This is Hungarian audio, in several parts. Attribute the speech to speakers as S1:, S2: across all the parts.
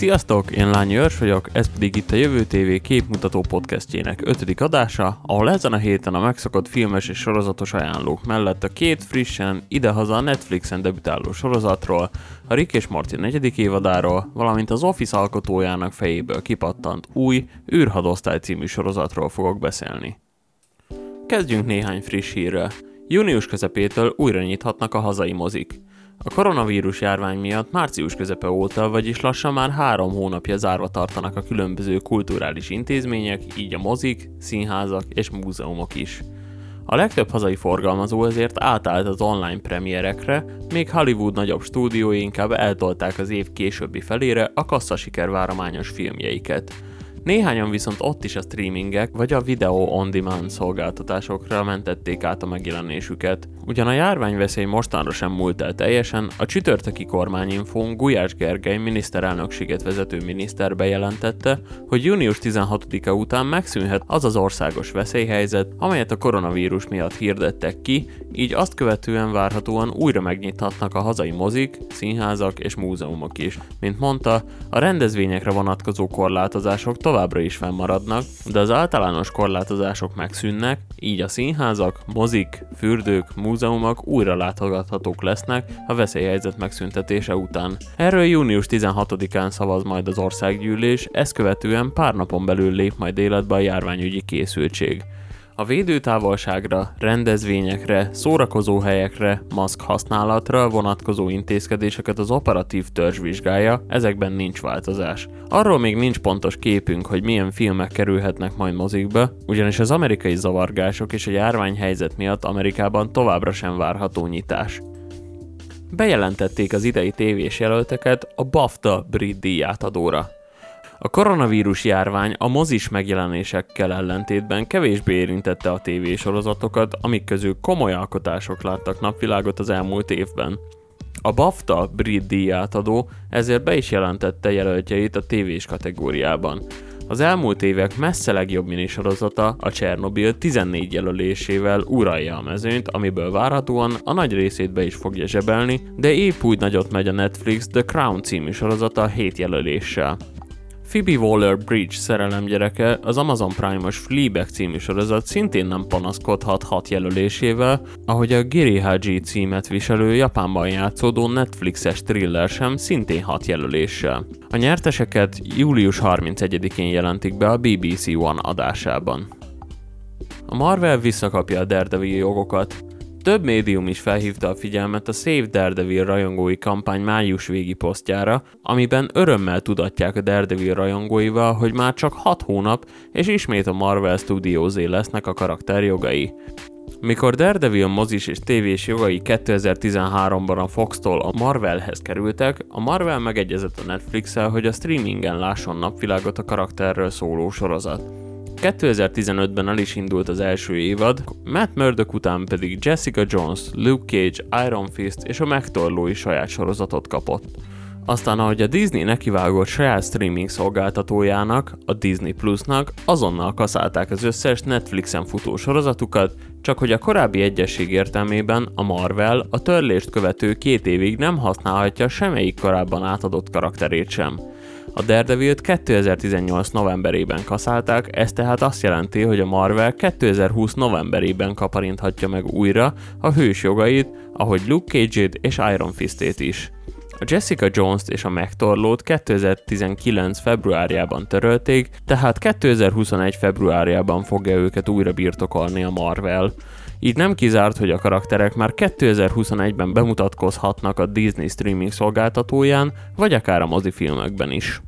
S1: Sziasztok, én Lányi Őrs vagyok, ez pedig itt a Jövő TV képmutató podcastjének ötödik adása, ahol ezen a héten a megszokott filmes és sorozatos ajánlók mellett a két frissen, idehaza a Netflixen debütáló sorozatról, a Rick és Morty negyedik évadáról, valamint az Office alkotójának fejéből kipattant új űrhadosztály című sorozatról fogok beszélni. Kezdjünk néhány friss hírrel. Június közepétől újra nyithatnak a hazai mozik. A koronavírus járvány miatt március közepe óta, vagyis lassan már három hónapja zárva tartanak a különböző kulturális intézmények, így a mozik, színházak és múzeumok is. A legtöbb hazai forgalmazó ezért átállt az online premierekre, még Hollywood nagyobb stúdiói inkább eltolták az év későbbi felére a kasszasiker várományos filmjeiket. Néhányan viszont ott is a streamingek vagy a video on demand szolgáltatásokra mentették át a megjelenésüket. Ugyan a járványveszély mostanra sem múlt el teljesen, a csütörtöki kormányinfón Gulyás Gergely miniszterelnökséget vezető miniszter bejelentette, hogy június 16-a után megszűnhet az az országos veszélyhelyzet, amelyet a koronavírus miatt hirdettek ki, így azt követően várhatóan újra megnyithatnak a hazai mozik, színházak és múzeumok is. Mint mondta, a rendezvényekre vonatkozó korlátozások továbbra is fennmaradnak, de az általános korlátozások megszűnnek, így a színházak, mozik, fürdők, múzeumok újra látogathatók lesznek a veszélyhelyzet megszüntetése után. Erről június 16-án szavaz majd az országgyűlés, ezt követően pár napon belül lép majd életbe a járványügyi készültség. A védőtávolságra, rendezvényekre, szórakozó helyekre, maszk használatra vonatkozó intézkedéseket az operatív törzs vizsgálja, ezekben nincs változás. Arról még nincs pontos képünk, hogy milyen filmek kerülhetnek majd mozikba, ugyanis az amerikai zavargások és a járványhelyzet miatt Amerikában továbbra sem várható nyitás. Bejelentették az idei tévés jelölteket a BAFTA brit díjátadóra. A koronavírus járvány a mozis megjelenésekkel ellentétben kevésbé érintette a tévésorozatokat, amik közül komoly alkotások láttak napvilágot az elmúlt évben. A BAFTA brit díjátadó ezért be is jelentette jelöltjeit a tévés kategóriában. Az elmúlt évek messze legjobb minisorozata, a Csernobil 14 jelölésével uralja a mezőnyt, amiből várhatóan a nagy részét be is fogja zsebelni, de épp úgy nagyot megy a Netflix The Crown című sorozata 7 jelöléssel. Phoebe Waller-Bridge szerelemgyereke az Amazon Prime-os Fleabag című sorozat szintén nem panaszkodhat hat jelölésével, ahogy a Giri Haji címet viselő Japánban játszódó Netflixes thriller sem szintén hat jelöléssel. A nyerteseket július 31-én jelentik be a BBC One adásában. A Marvel visszakapja a Daredevil jogokat, több médium is felhívta a figyelmet a Save Daredevil rajongói kampány május végi posztjára, amiben örömmel tudatják a Daredevil rajongóival, hogy már csak 6 hónap, és ismét a Marvel Studiosé lesznek a karakter jogai. Mikor Daredevil mozis és tévés jogai 2013-ban a Fox-tól a Marvelhez kerültek, a Marvel megegyezett a netflix hogy a streamingen lásson napvilágot a karakterről szóló sorozat. 2015-ben el is indult az első évad, Matt Murdock után pedig Jessica Jones, Luke Cage, Iron Fist és a megtorló is saját sorozatot kapott. Aztán ahogy a Disney nekivágott saját streaming szolgáltatójának, a Disney Plusnak, azonnal kaszálták az összes Netflixen futó sorozatukat, csak hogy a korábbi egyesség értelmében a Marvel a törlést követő két évig nem használhatja semmelyik korábban átadott karakterét sem. A Daredevil-t 2018 novemberében kaszálták, ez tehát azt jelenti, hogy a Marvel 2020 novemberében kaparinthatja meg újra a hős jogait, ahogy Luke Cage-ét és Iron Fist-ét is. A Jessica Jones-t és a megtorlót 2019 februárjában törölték, tehát 2021 februárjában fogja őket újra birtokolni a Marvel. Így nem kizárt, hogy a karakterek már 2021-ben bemutatkozhatnak a Disney streaming szolgáltatóján, vagy akár a mozifilmekben is.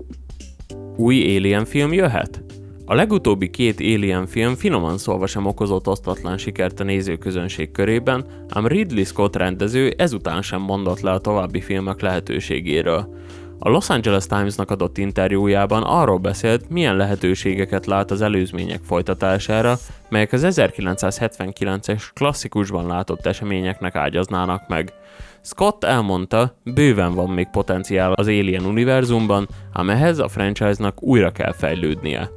S1: Új Alien film jöhet? A legutóbbi két Alien film finoman szólva sem okozott osztatlan sikert a nézőközönség körében, ám Ridley Scott rendező ezután sem mondott le a további filmek lehetőségéről. A Los Angeles Times-nak adott interjújában arról beszélt, milyen lehetőségeket lát az előzmények folytatására, melyek az 1979-es klasszikusban látott eseményeknek ágyaznának meg. Scott elmondta, bőven van még potenciál az Alien univerzumban, ám ehhez a franchise-nak újra kell fejlődnie.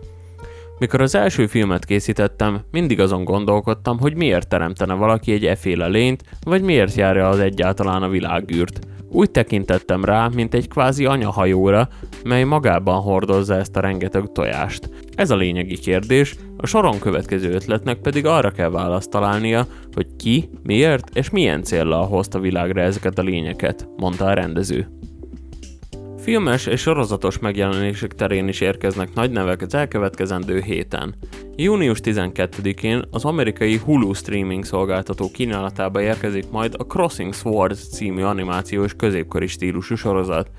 S1: Mikor az első filmet készítettem, mindig azon gondolkodtam, hogy miért teremtene valaki egy eféle lényt, vagy miért járja az egyáltalán a világűrt. Úgy tekintettem rá, mint egy kvázi anyahajóra, mely magában hordozza ezt a rengeteg tojást. Ez a lényegi kérdés, a soron következő ötletnek pedig arra kell választ találnia, hogy ki, miért és milyen célral hozta világra ezeket a lényeket, mondta a rendező. Filmes és sorozatos megjelenések terén is érkeznek nagy nevek az elkövetkezendő héten. Június 12-én az amerikai Hulu streaming szolgáltató kínálatába érkezik majd a Crossing Swords című animációs középkori stílusú sorozat.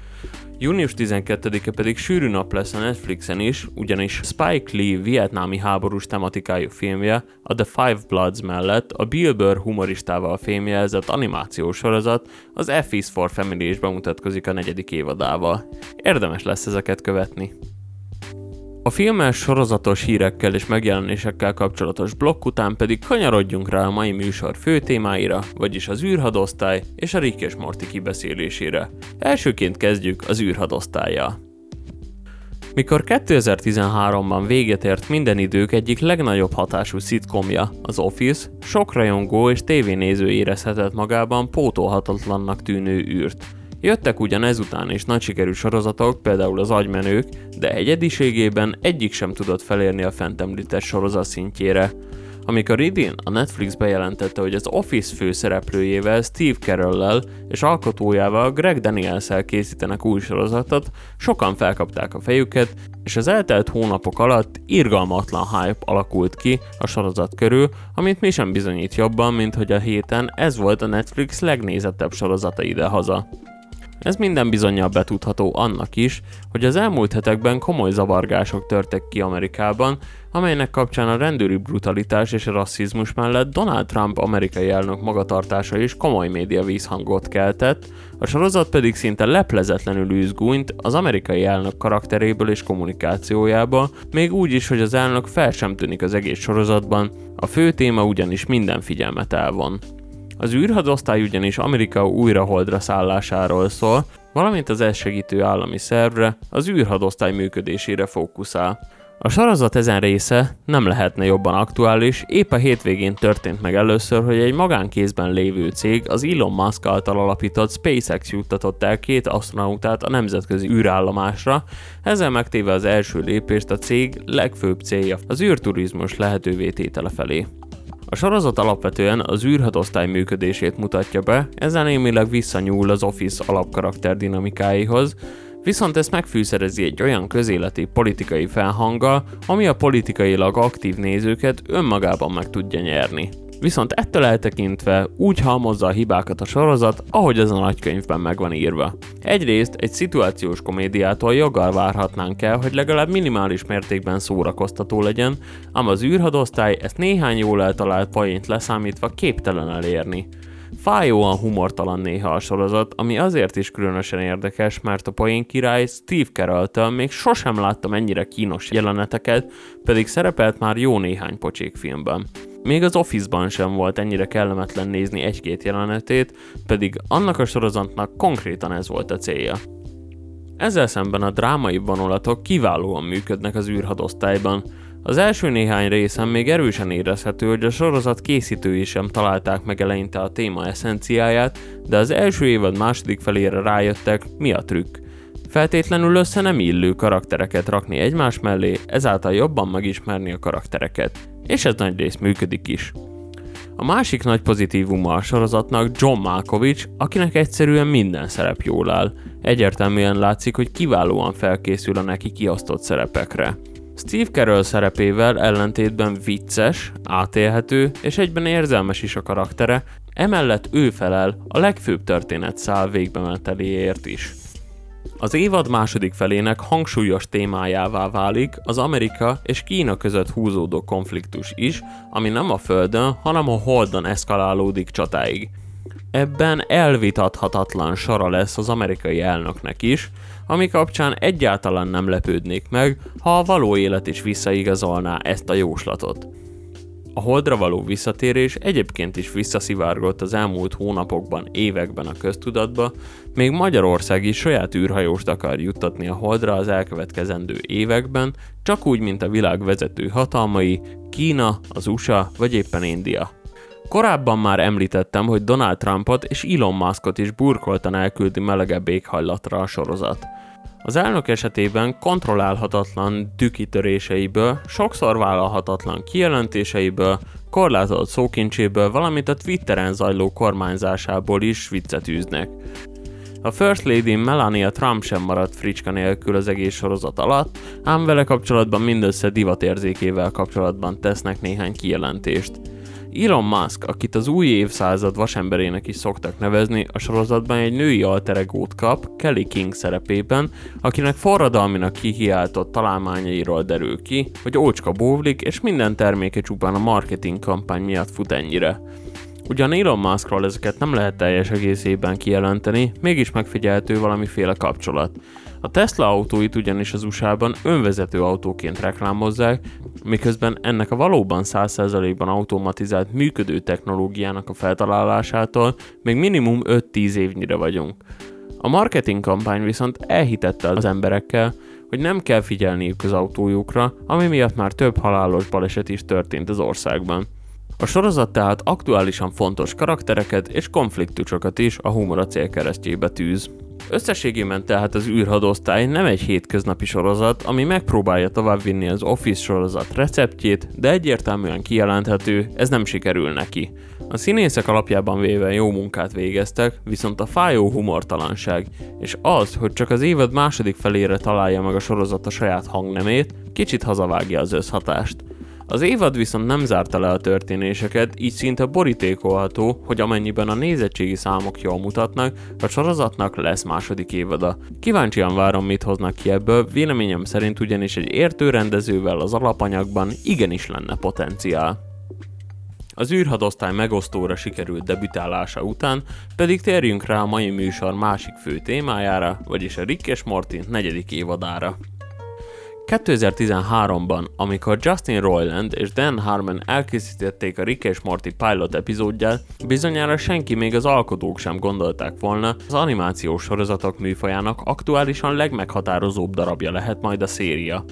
S1: Június 12-e pedig sűrű nap lesz a Netflixen is, ugyanis Spike Lee vietnámi háborús tematikájú filmje, a The Five Bloods mellett a Bill Burr humoristával fémjelzett animációs sorozat, az F is for Family is bemutatkozik a negyedik évadával. Érdemes lesz ezeket követni. A filmes sorozatos hírekkel és megjelenésekkel kapcsolatos blokk után pedig kanyarodjunk rá a mai műsor fő témáira, vagyis az űrhadosztály és a Rick és Morty kibeszélésére. Elsőként kezdjük az űrhadosztályjal. Mikor 2013-ban véget ért minden idők egyik legnagyobb hatású szitkomja, az Office, sok rajongó és tévénéző érezhetett magában pótolhatatlannak tűnő űrt. Jöttek ugyan ezután is nagy sikerű sorozatok, például az agymenők, de egyediségében egyik sem tudott felérni a fent említett sorozat szintjére. Amikor idén a Netflix bejelentette, hogy az Office főszereplőjével, Steve Carell-lel és alkotójával Greg daniels készítenek új sorozatot, sokan felkapták a fejüket, és az eltelt hónapok alatt irgalmatlan hype alakult ki a sorozat körül, amit mi sem bizonyít jobban, mint hogy a héten ez volt a Netflix legnézettebb sorozata idehaza. Ez minden bizonyal betudható annak is, hogy az elmúlt hetekben komoly zavargások törtek ki Amerikában, amelynek kapcsán a rendőri brutalitás és a rasszizmus mellett Donald Trump amerikai elnök magatartása is komoly média vízhangot keltett, a sorozat pedig szinte leplezetlenül űzgúnyt az amerikai elnök karakteréből és kommunikációjába, még úgy is, hogy az elnök fel sem tűnik az egész sorozatban, a fő téma ugyanis minden figyelmet elvon. Az űrhadosztály ugyanis Amerika újraholdra szállásáról szól, valamint az elsegítő állami szervre, az űrhadosztály működésére fókuszál. A sorozat ezen része nem lehetne jobban aktuális, épp a hétvégén történt meg először, hogy egy magánkézben lévő cég, az Elon Musk által alapított SpaceX juttatott el két astronautát a nemzetközi űrállomásra, ezzel megtéve az első lépést a cég legfőbb célja, az űrturizmus lehetővé tétele felé. A sorozat alapvetően az űrhadosztály működését mutatja be, ezzel némileg visszanyúl az Office alapkarakter dinamikáihoz, viszont ezt megfűszerezi egy olyan közéleti politikai felhanggal, ami a politikailag aktív nézőket önmagában meg tudja nyerni. Viszont ettől eltekintve úgy halmozza a hibákat a sorozat, ahogy ez a nagykönyvben meg van írva. Egyrészt egy szituációs komédiától joggal várhatnánk el, hogy legalább minimális mértékben szórakoztató legyen, ám az űrhadosztály ezt néhány jól eltalált poént leszámítva képtelen elérni. Fájóan humortalan néha a sorozat, ami azért is különösen érdekes, mert a poén király Steve carell még sosem láttam ennyire kínos jeleneteket, pedig szerepelt már jó néhány pocsék filmben. Még az Office-ban sem volt ennyire kellemetlen nézni egy-két jelenetét, pedig annak a sorozatnak konkrétan ez volt a célja. Ezzel szemben a drámai vonulatok kiválóan működnek az űrhadosztályban. Az első néhány részen még erősen érezhető, hogy a sorozat készítői sem találták meg eleinte a téma eszenciáját, de az első évad második felére rájöttek, mi a trükk. Feltétlenül össze nem illő karaktereket rakni egymás mellé, ezáltal jobban megismerni a karaktereket és ez nagy rész működik is. A másik nagy pozitívuma a sorozatnak John Malkovich, akinek egyszerűen minden szerep jól áll. Egyértelműen látszik, hogy kiválóan felkészül a neki kiosztott szerepekre. Steve Carell szerepével ellentétben vicces, átélhető és egyben érzelmes is a karaktere, emellett ő felel a legfőbb történet szál végbemeteléért is. Az évad második felének hangsúlyos témájává válik az Amerika és Kína között húzódó konfliktus is, ami nem a Földön, hanem a Holdon eszkalálódik csatáig. Ebben elvitathatatlan sora lesz az amerikai elnöknek is, ami kapcsán egyáltalán nem lepődnék meg, ha a való élet is visszaigazolná ezt a jóslatot. A holdra való visszatérés egyébként is visszaszivárgott az elmúlt hónapokban, években a köztudatba, még Magyarország is saját űrhajóst akar juttatni a holdra az elkövetkezendő években, csak úgy, mint a világ vezető hatalmai, Kína, az USA vagy éppen India. Korábban már említettem, hogy Donald Trumpot és Elon Muskot is burkoltan elküldi melegebb éghajlatra a sorozat. Az elnök esetében kontrollálhatatlan dükitöréseiből, sokszor vállalhatatlan kijelentéseiből, korlátozott szókincséből, valamint a Twitteren zajló kormányzásából is viccet űznek. A First Lady Melania Trump sem maradt fricska nélkül az egész sorozat alatt, ám vele kapcsolatban mindössze divatérzékével kapcsolatban tesznek néhány kijelentést. Elon Musk, akit az új évszázad vasemberének is szoktak nevezni, a sorozatban egy női alteregót kap, Kelly King szerepében, akinek forradalminak kihiáltott találmányairól derül ki, hogy ócska bóvlik, és minden terméke csupán a marketing kampány miatt fut ennyire. Ugyan Elon Muskról ezeket nem lehet teljes egészében kijelenteni, mégis megfigyelhető valamiféle kapcsolat. A Tesla autóit ugyanis az USA-ban önvezető autóként reklámozzák, miközben ennek a valóban 100%-ban automatizált működő technológiának a feltalálásától még minimum 5-10 évnyire vagyunk. A marketing kampány viszont elhitette az emberekkel, hogy nem kell figyelniük az autójukra, ami miatt már több halálos baleset is történt az országban. A sorozat tehát aktuálisan fontos karaktereket és konfliktusokat is a humor célkeresztjébe tűz. Összességében tehát az űrhadosztály nem egy hétköznapi sorozat, ami megpróbálja továbbvinni az Office sorozat receptjét, de egyértelműen kijelenthető, ez nem sikerül neki. A színészek alapjában véve jó munkát végeztek, viszont a fájó humortalanság, és az, hogy csak az évad második felére találja meg a sorozat a saját hangnemét, kicsit hazavágja az összhatást. Az évad viszont nem zárta le a történéseket, így szinte borítékolható, hogy amennyiben a nézettségi számok jól mutatnak, a sorozatnak lesz második évada. Kíváncsian várom, mit hoznak ki ebből, véleményem szerint ugyanis egy értő rendezővel az alapanyagban igenis lenne potenciál. Az űrhadosztály megosztóra sikerült debütálása után pedig térjünk rá a mai műsor másik fő témájára, vagyis a Rick és Morty negyedik évadára. 2013-ban, amikor Justin Roiland és Dan Harmon elkészítették a Rick és Morty pilot epizódját, bizonyára senki még az alkotók sem gondolták volna, az animációs sorozatok műfajának aktuálisan legmeghatározóbb darabja lehet majd a széria.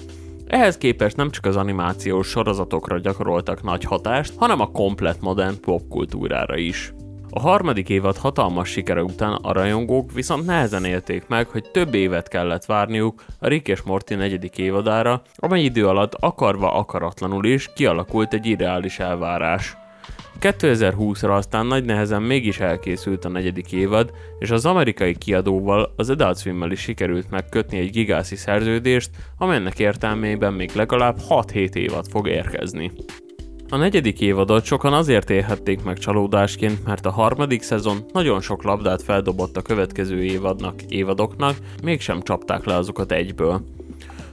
S1: Ehhez képest nem csak az animációs sorozatokra gyakoroltak nagy hatást, hanem a komplet modern popkultúrára is. A harmadik évad hatalmas sikere után a rajongók viszont nehezen élték meg, hogy több évet kellett várniuk a Rick és Morty negyedik évadára, amely idő alatt akarva akaratlanul is kialakult egy ideális elvárás. 2020-ra aztán nagy nehezen mégis elkészült a negyedik évad, és az amerikai kiadóval, az Adult swim is sikerült megkötni egy gigászi szerződést, amelynek értelmében még legalább 6-7 évad fog érkezni. A negyedik évadot sokan azért élhették meg csalódásként, mert a harmadik szezon nagyon sok labdát feldobott a következő évadnak, évadoknak, mégsem csapták le azokat egyből.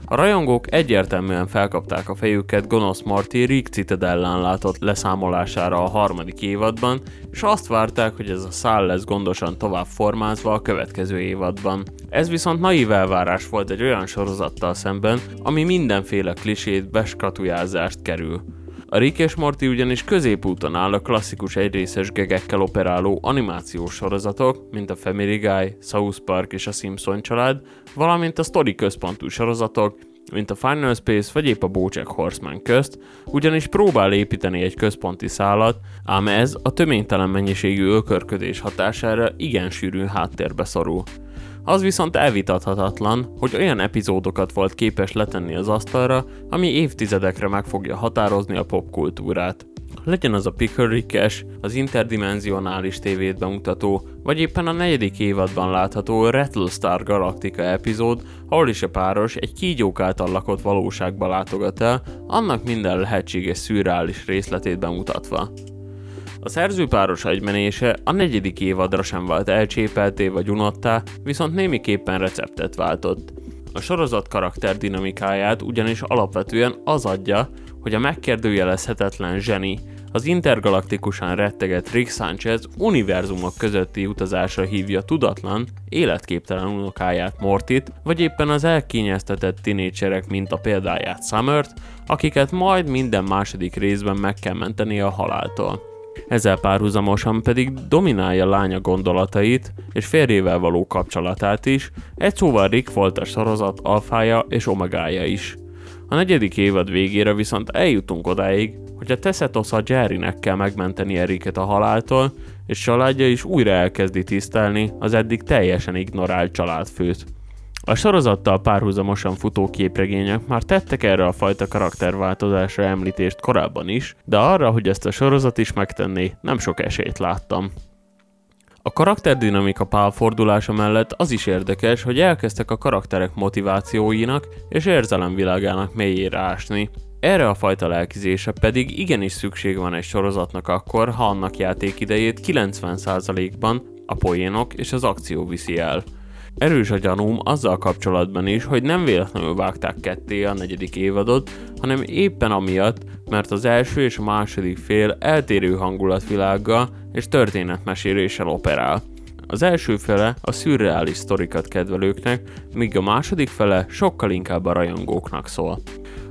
S1: A rajongók egyértelműen felkapták a fejüket gonosz Marty Rick Citadellán látott leszámolására a harmadik évadban, és azt várták, hogy ez a szál lesz gondosan tovább formázva a következő évadban. Ez viszont naív elvárás volt egy olyan sorozattal szemben, ami mindenféle klisét beskatujázást kerül. A Rick és Morty ugyanis középúton áll a klasszikus egyrészes gegekkel operáló animációs sorozatok, mint a Family Guy, South Park és a Simpson család, valamint a sztori központú sorozatok, mint a Final Space vagy épp a Bojack Horseman közt, ugyanis próbál építeni egy központi szálat, ám ez a töménytelen mennyiségű ökörködés hatására igen sűrű háttérbe szorul. Az viszont elvitathatatlan, hogy olyan epizódokat volt képes letenni az asztalra, ami évtizedekre meg fogja határozni a popkultúrát. Legyen az a Pickerickes, az interdimensionális tévét bemutató, vagy éppen a negyedik évadban látható Rattlestar Galactica epizód, ahol is a páros egy kígyók által lakott valóságba látogat el, annak minden lehetséges szürreális részletét bemutatva. A szerzőpáros agymenése a negyedik évadra sem vált elcsépelté vagy unottá, viszont némiképpen receptet váltott. A sorozat karakter dinamikáját ugyanis alapvetően az adja, hogy a megkérdőjelezhetetlen zseni, az intergalaktikusan retteget Rick Sanchez univerzumok közötti utazásra hívja tudatlan, életképtelen unokáját Mortit, vagy éppen az elkényeztetett mint a példáját Summert, akiket majd minden második részben meg kell menteni a haláltól. Ezzel párhuzamosan pedig dominálja lánya gondolatait és férjével való kapcsolatát is, egy szóval Rick volt a sorozat alfája és omegája is. A negyedik évad végére viszont eljutunk odáig, hogy a Tessetosa Jerrynek kell megmenteni Eriket a haláltól, és családja is újra elkezdi tisztelni az eddig teljesen ignorált családfőt. A sorozattal párhuzamosan futó képregények már tettek erre a fajta karakterváltozásra említést korábban is, de arra, hogy ezt a sorozat is megtenné, nem sok esélyt láttam. A karakterdinamika pálfordulása mellett az is érdekes, hogy elkezdtek a karakterek motivációinak és érzelemvilágának mélyére ásni. Erre a fajta lelkizése pedig igenis szükség van egy sorozatnak akkor, ha annak játékidejét 90%-ban a poénok és az akció viszi el. Erős a gyanúm azzal kapcsolatban is, hogy nem véletlenül vágták ketté a negyedik évadot, hanem éppen amiatt, mert az első és a második fél eltérő hangulatvilággal és történetmeséléssel operál. Az első fele a szürreális sztorikat kedvelőknek, míg a második fele sokkal inkább a rajongóknak szól.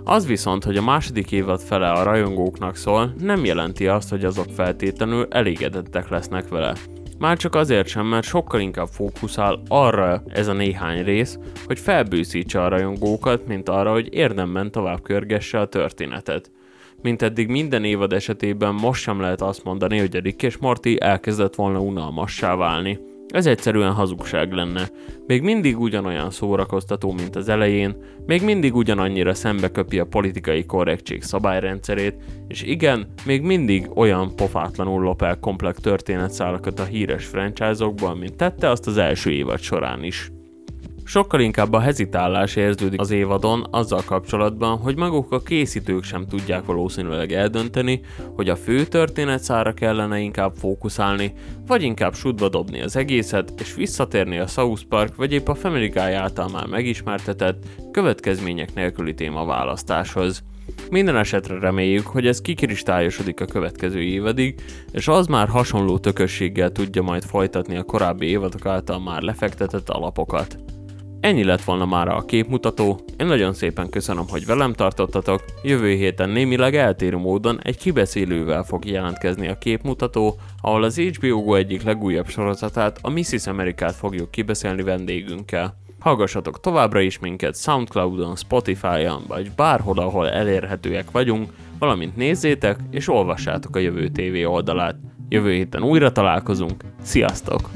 S1: Az viszont, hogy a második évad fele a rajongóknak szól, nem jelenti azt, hogy azok feltétlenül elégedettek lesznek vele. Már csak azért sem, mert sokkal inkább fókuszál arra ez a néhány rész, hogy felbőszítse a rajongókat, mint arra, hogy érdemben tovább körgesse a történetet. Mint eddig minden évad esetében most sem lehet azt mondani, hogy Rick és Morty elkezdett volna unalmassá válni. Ez egyszerűen hazugság lenne. Még mindig ugyanolyan szórakoztató, mint az elején, még mindig ugyanannyira szembeköpi a politikai korrektség szabályrendszerét, és igen, még mindig olyan pofátlanul lop el komplex történetszálakat a híres franchise-okból, mint tette azt az első évad során is. Sokkal inkább a hezitálás érződik az évadon azzal kapcsolatban, hogy maguk a készítők sem tudják valószínűleg eldönteni, hogy a fő történetszára kellene inkább fókuszálni, vagy inkább sudba dobni az egészet, és visszatérni a South Park vagy épp a Family Guy által már megismertetett, következmények nélküli témaválasztáshoz. Minden esetre reméljük, hogy ez kikristályosodik a következő évadig, és az már hasonló tökösséggel tudja majd folytatni a korábbi évadok által már lefektetett alapokat. Ennyi lett volna már a képmutató, én nagyon szépen köszönöm, hogy velem tartottatok, jövő héten némileg eltérő módon egy kibeszélővel fog jelentkezni a képmutató, ahol az HBO Go egyik legújabb sorozatát, a Mrs. Amerikát fogjuk kibeszélni vendégünkkel. Hallgassatok továbbra is minket Soundcloudon, Spotify-on, vagy bárhol, ahol elérhetőek vagyunk, valamint nézzétek és olvassátok a Jövő TV oldalát. Jövő héten újra találkozunk, sziasztok!